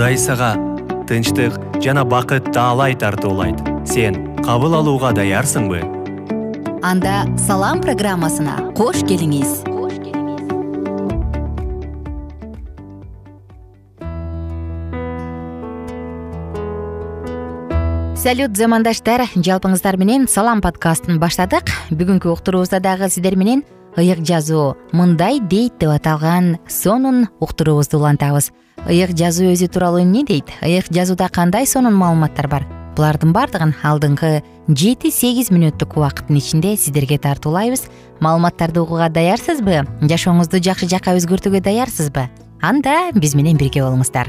кудай сага тынчтык жана бакыт таалай тартуулайт. Сен кабыл алууга даярсыңбы? Анда салам программасына кош келиңиз. Салют замандаштар. Жалпыңыздар менен салам подкастын баштадык. Бүгүнкү уктуруубузда дагы сиздер менен ыйык жазуу мындай дейт деп аталган сонун уктуруубузду улантабыз. ыйык жазуу өзү тууралуу эмне дейт? ыйык жазууда кандай сонун маалыматтар бар? Булардын баардыгын алдыңкы жети сегиз мүнөттүк убакыттын ичинде сиздерге тартуулайбыз. Маалыматтарды угууга даярсызбы? Жашооңузду жакшы жакка өзгөртүүгө даярсызбы? Анда биз менен бирге болуңуздар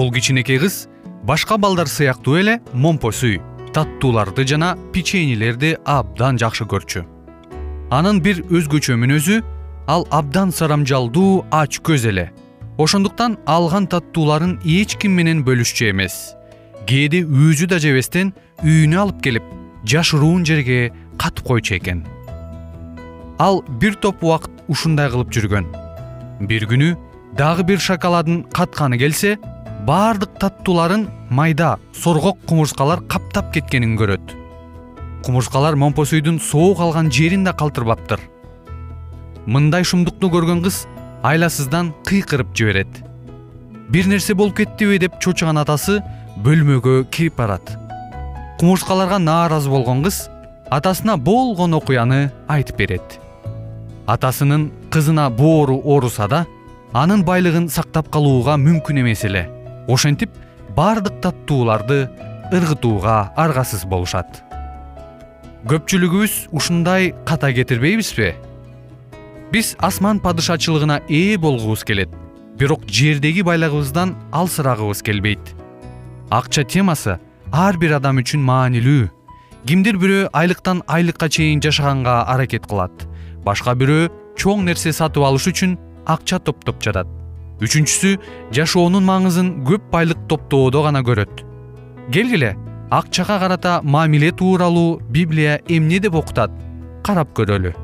бул кичинекей кыз башка балдар сыяктуу эле момпо сүй таттууларды жана печеньелерди абдан жакшы көрчү. Анын бир өзгөчө мүнөзү ал абдан сарамжалдуу ач көз эле. Ошондуктан алган таттууларын эч ким менен бөлүшчү эмес. Кээде өзү да жебестен үйүнө алып келип жашыруун жерге катып койчу экен. Ал бир топ убакыт ушундай кылып жүргөн. Бир күнү дагы бир шоколадын катканы келсе баардык таттууларын майда соргок кумурскалар каптап кеткенин көрөт. Кумурскалар момпосүйдүн соо калган жерин да калтырбаптыр. Мындай шумдукту көргөн кыз айласыздан кыйкырып жиберет. Бир нерсе болуп кеттиби деп чочуган атасы бөлмөгө кирип барат. Кумурскаларга нааразы болгон кыз атасына болгон окуяны айтып берет. Атасынын кызына боору ооруса да анын байлыгын сактап калууга мүмкүн эмес эле ошентип баардык таттууларды ыргытууга аргасыз болушат. Көпчүлүгүбүз ушундай ката кетирбейбизби биз асман падышачылыгына ээ болгубуз келет бирок жердеги байлыгыбыздан алсырагыбыз келбейт. Акча темасы ар бир адам үчүн маанилүү. Кимдир бирөө айлыктан айлыкка чейин жашаганга аракет кылат. Башка бирөө чоң нерсе сатып алыш үчүн акча топтоп жатат үчүнчүсү жашоонун маңызын көп байлык топтоодо гана көрөт. Келгиле акчага карата мамиле тууралуу библия эмне деп окутат карап көрөлү.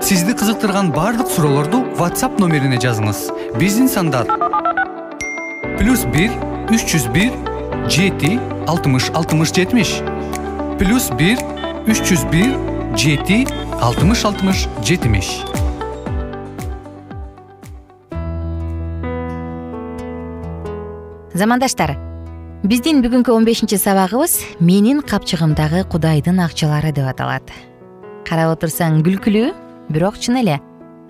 Сизди кызыктырган баардык суроолорду whatsapp номерине жазыңыз. Биздин сандар плюс бир үч жүз бир жети алтымыш алтымыш жетимиш. Плюс бир үч жүз бир жети алтымыш алтымыш жетимиш замандаштар биздин бүгүнкү он бешинчи сабагыбыз менин капчыгымдагы кудайдын акчалары деп аталат. Карап отурсаң күлкүлүү бирок чын эле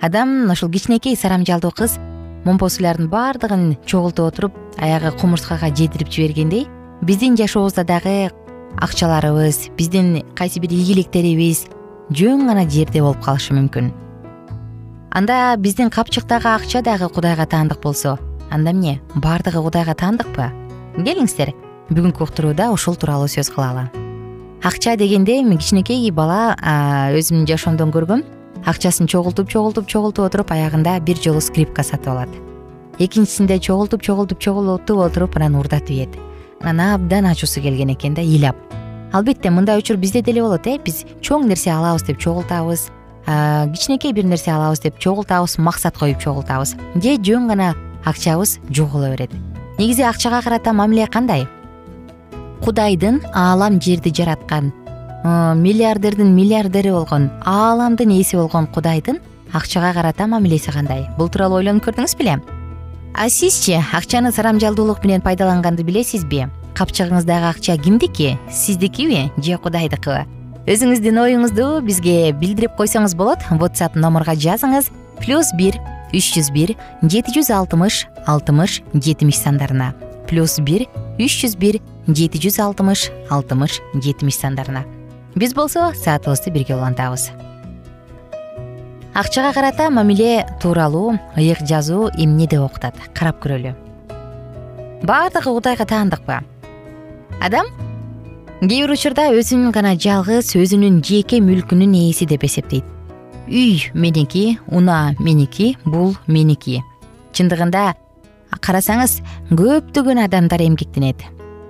адам ушул кичинекей сарамжалдуу кыз момпо суйлардын баардыгын чогултуп отуруп аягы кумурскага жетирип жибергендей биздин жашообузда дагы акчаларыбыз биздин кайсы бир ийгиликтерибиз жөн гана жерде болуп калышы мүмкүн. Анда биздин капчыктагы акча дагы кудайга таандык болсо анда эмне баардыгы кудайга таандыкпы келиңиздер бүгүнкү уктурууда ушул тууралуу сөз кылалы. Акча дегенде эми кичинекей бала өзүмдүн жашоомдон көргөм акчасын чогултуп чогултуп чогултуп отуруп аягында бир жолу скрипка сатып алат. Экинчисинде чогултуп чогултуп чогултуп отуруп анан уурдатып ийет анан абдан ачуусу келген экен да ыйлап. Албетте мындай учур бизде деле болот э биз чоң нерсе алабыз деп чогултабыз кичинекей бир нерсе алабыз деп чогултабыз максат коюп чогултабыз. Же жөн гана акчабыз жоголо берет. Негизи акчага карата мамиле кандай? Кудайдын аалам жерди жараткан миллиардердин миллиардери болгон ааламдын ээси болгон кудайдын акчага карата мамилеси кандай? Бул тууралуу ойлонуп көрдүңүз беле? А сизчи акчаны сарамжалдуулук менен пайдаланганды билесизби? Капчыгыңыздагы акча кимдики? Сиздикиби же кудайдыкыбы? Өзүңүздүн оюңузду бизге билдирип койсоңуз болот. Whatsapp номурга жазыңыз. Плюс бир үч жүз бир жети жүз алтымыш алтымыш жетимиш сандарына. Плюс бир үч жүз бир жети жүз алтымыш алтымыш жетимиш сандарына. Биз болсо саатыбызды бирге улантабыз. Акчага карата мамиле тууралуу ыйык жазуу эмне деп окутат? Карап көрөлү. Баардыгы кудайга таандыкпы? Адам кээ бир учурда өзүн гана жалгыз өзүнүн жеке мүлкүнүн ээси деп эсептейт үй меники унаа меники бул меники. Чындыгында карасаңыз көптөгөн адамдар эмгектенет.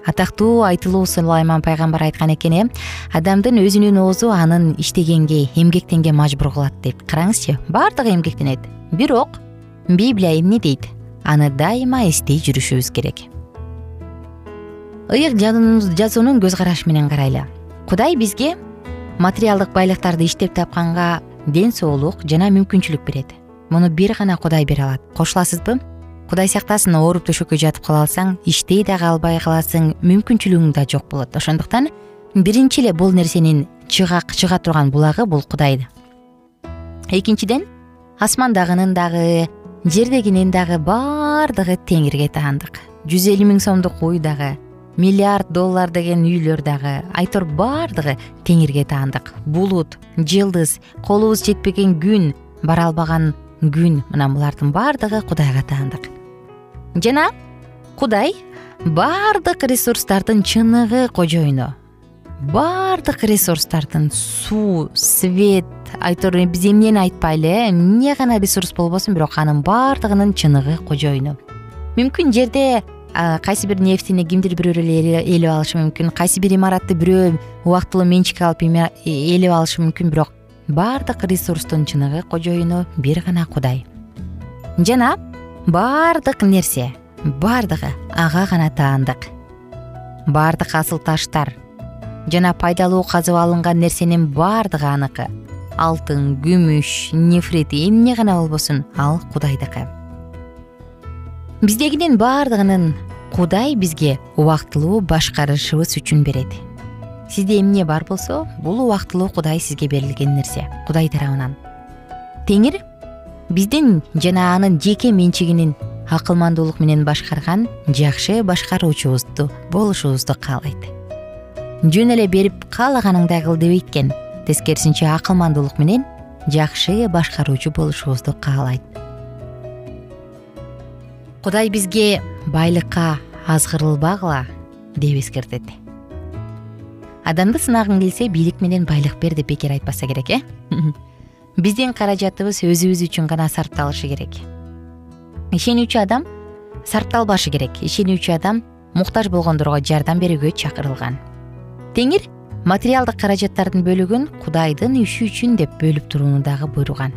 Атактуу айтылуу сулайман пайгамбар айткан экен э адамдын өзүнүн оозу анын иштегенге эмгектенге мажбур кылат деп караңызчы баардыгы эмгектенет. Бирок библия эмне дейт? Аны дайыма эстей жүрүшүбүз керек. Ыйык жазуунун көз карашы менен карайлы. Кудай бизге материалдык байлыктарды иштеп тапканга ден соолук жана мүмкүнчүлүк берет. Муну бир гана кудай бере алат. Кошуласызбы? Кудай сактасын ооруп төшөккө жатып кала алсаң иштей дагы албай каласың мүмкүнчүлүгүң да жок болот. Ошондуктан биринчи эле бул нерсенин чыга турган булагы бул кудай экинчиден асмандагынын дагы жердегинин дагы баардыгы теңирге таандык. Жүз элүү миң сомдук уй дагы миллиард доллар деген үйлөр дагы айтор баардыгы теңирге таандык. Булут жылдыз колубуз жетпеген күн бара албаган күн. Мына булардын баардыгы кудайга таандык. Жана кудай баардык ресурстардын чыныгы кожоюну баардык ресурстардын суу свет айтор биз эмнени айтпайлы э эмне гана ресурс болбосун бирок анын баардыгынын чыныгы кожоюну мүмкүн жерде кайсы бир нефтини кимдир бирөө эле ээлеп алышы мүмкүн кайсы бир имаратты бирөө убактылуу менчикке алып ээлеп алышы мүмкүн. Бирок баардык ресурстун чыныгы кожоюну бир гана кудай. Жана баардык нерсе баардыгы ага гана таандык. Баардык асыл таштар жана пайдалуу казып алынган нерсенин баардыгы аныкы алтын күмүш нефрит эмне гана болбосун ал кудайдыкы биздегинин баардыгынын кудай бизге убактылуу башкарышыбыз үчүн берет. Сизде эмне бар болсо бул убактылуу кудай сизге берилген нерсе. Кудай тарабынан. Теңир биздин жана анын жеке менчигинин акылмандуулук менен башкарган жакшы башкаруучубузду болушубузду каалайт. Жөн эле берип каалаганыңдай кыл дебейт экен тескерисинче акылмандуулук менен жакшы башкаруучу болушубузду каалайт кудай бизге байлыкка азгырылбагыла? деп эскертет. Адамды сынагың келсе бийлик менен байлык бер деп бекер айтпаса керек э? Биздин каражатыбыз өзүбүз үчүн гана сарпталышы керек. Ишенүүчү адам сарпталбашы керек. Ишенүүчү адам муктаж болгондорго жардам берүүгө чакырылган. Теңир материалдык каражаттардын бөлүгүн кудайдын иши үчүн деп бөлүп турууну дагы буйруган.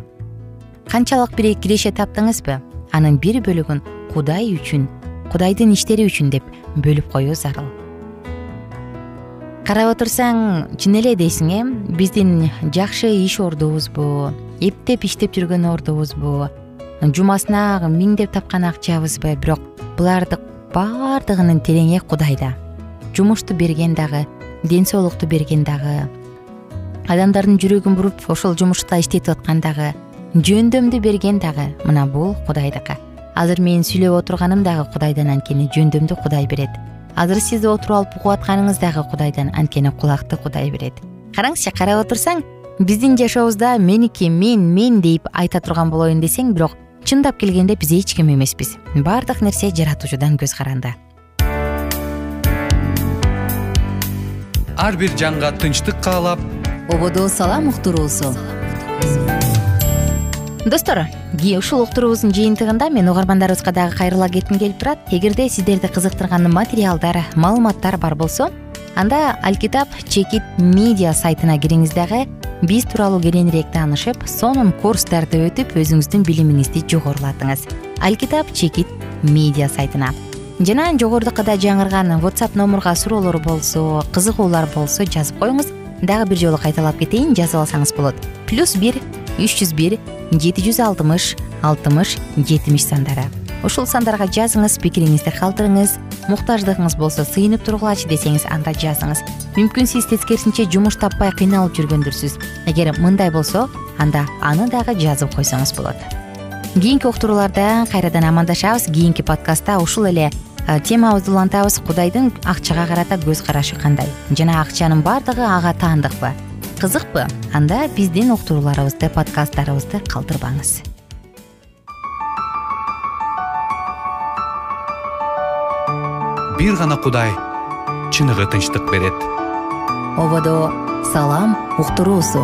Канчалык киреше таптыңызбы анын бир бөлүгүн кудай үчүн кудайдын иштери үчүн деп бөлүп коюу зарыл. Карап отурсаң чын эле дейсиң э биздин жакшы иш ордубузбу эптеп иштеп жүргөн ордубузбу жумасына миңдеп тапкан акчабызбы бирок буларды баардыгынын тереңи кудайда. Жумушту берген дагы ден соолукту берген дагы адамдардын жүрөгүн буруп ошол жумушта иштетип аткан дагы жөндөмдү берген дагы мына бул кудайдыкы азыр менин сүйлөп отурганым дагы кудайдан анткени жөндөмдү кудай берет. Азыр сиз отуруп алып угуп атканыңыз дагы кудайдан анткени кулакты кудай берет. Караңызчы карап отурсаң биздин жашообузда меники мен мен дейп айта турган болоюн десең бирок чындап келгенде биз эч ким эмеспиз. Баардык нерсе жаратуучудан көз каранды. Ар бир жанга тынчтык каалап ободо салам уктуруусу достор ушул уктуруубуздун жыйынтыгында мен угармандарыбызга дагы кайрыла кетким келип турат. Эгерде сиздерди кызыктырган материалдар маалыматтар бар болсо анда алкитап чекит медиа сайтына кириңиз дагы. Биз тууралуу кененирээк таанышып сонун курстарды өтүп өзүңүздүн билимиңизди жогорулатыңыз. Алкитап чекит медиа сайтына. Жана жогорудакы да жаңырган whatsapp номурга суроолор болсо кызыгуулар болсо жазып коюңуз. Дагы бир жолу кайталап кетейин жазып алсаңыз болот. Плюс бир үч жүз бир жети жүз алтымыш алтымыш жетимиш сандары. Ушул сандарга жазыңыз пикириңизди калтырыңыз муктаждыгыңыз болсо сыйынып тургулачы десеңиз анда жазыңыз. Мүмкүн сиз тескерисинче жумуш таппай кыйналып жүргөндүрсүз. Эгер мындай болсо анда аны дагы жазып койсоңуз болот. Кийинки уктурууларда кайрадан амандашабыз. Кийинки подкастта ушул эле темабызды улантабыз. Кудайдын акчага карата көз карашы кандай? Жана акчанын баардыгы ага таандыкпы кызыкпы анда биздин уктурууларыбызды подкасттарыбызды калтырбаңыз. Бир гана кудай чыныгы тынчтык берет. Ободо салам уктуруусу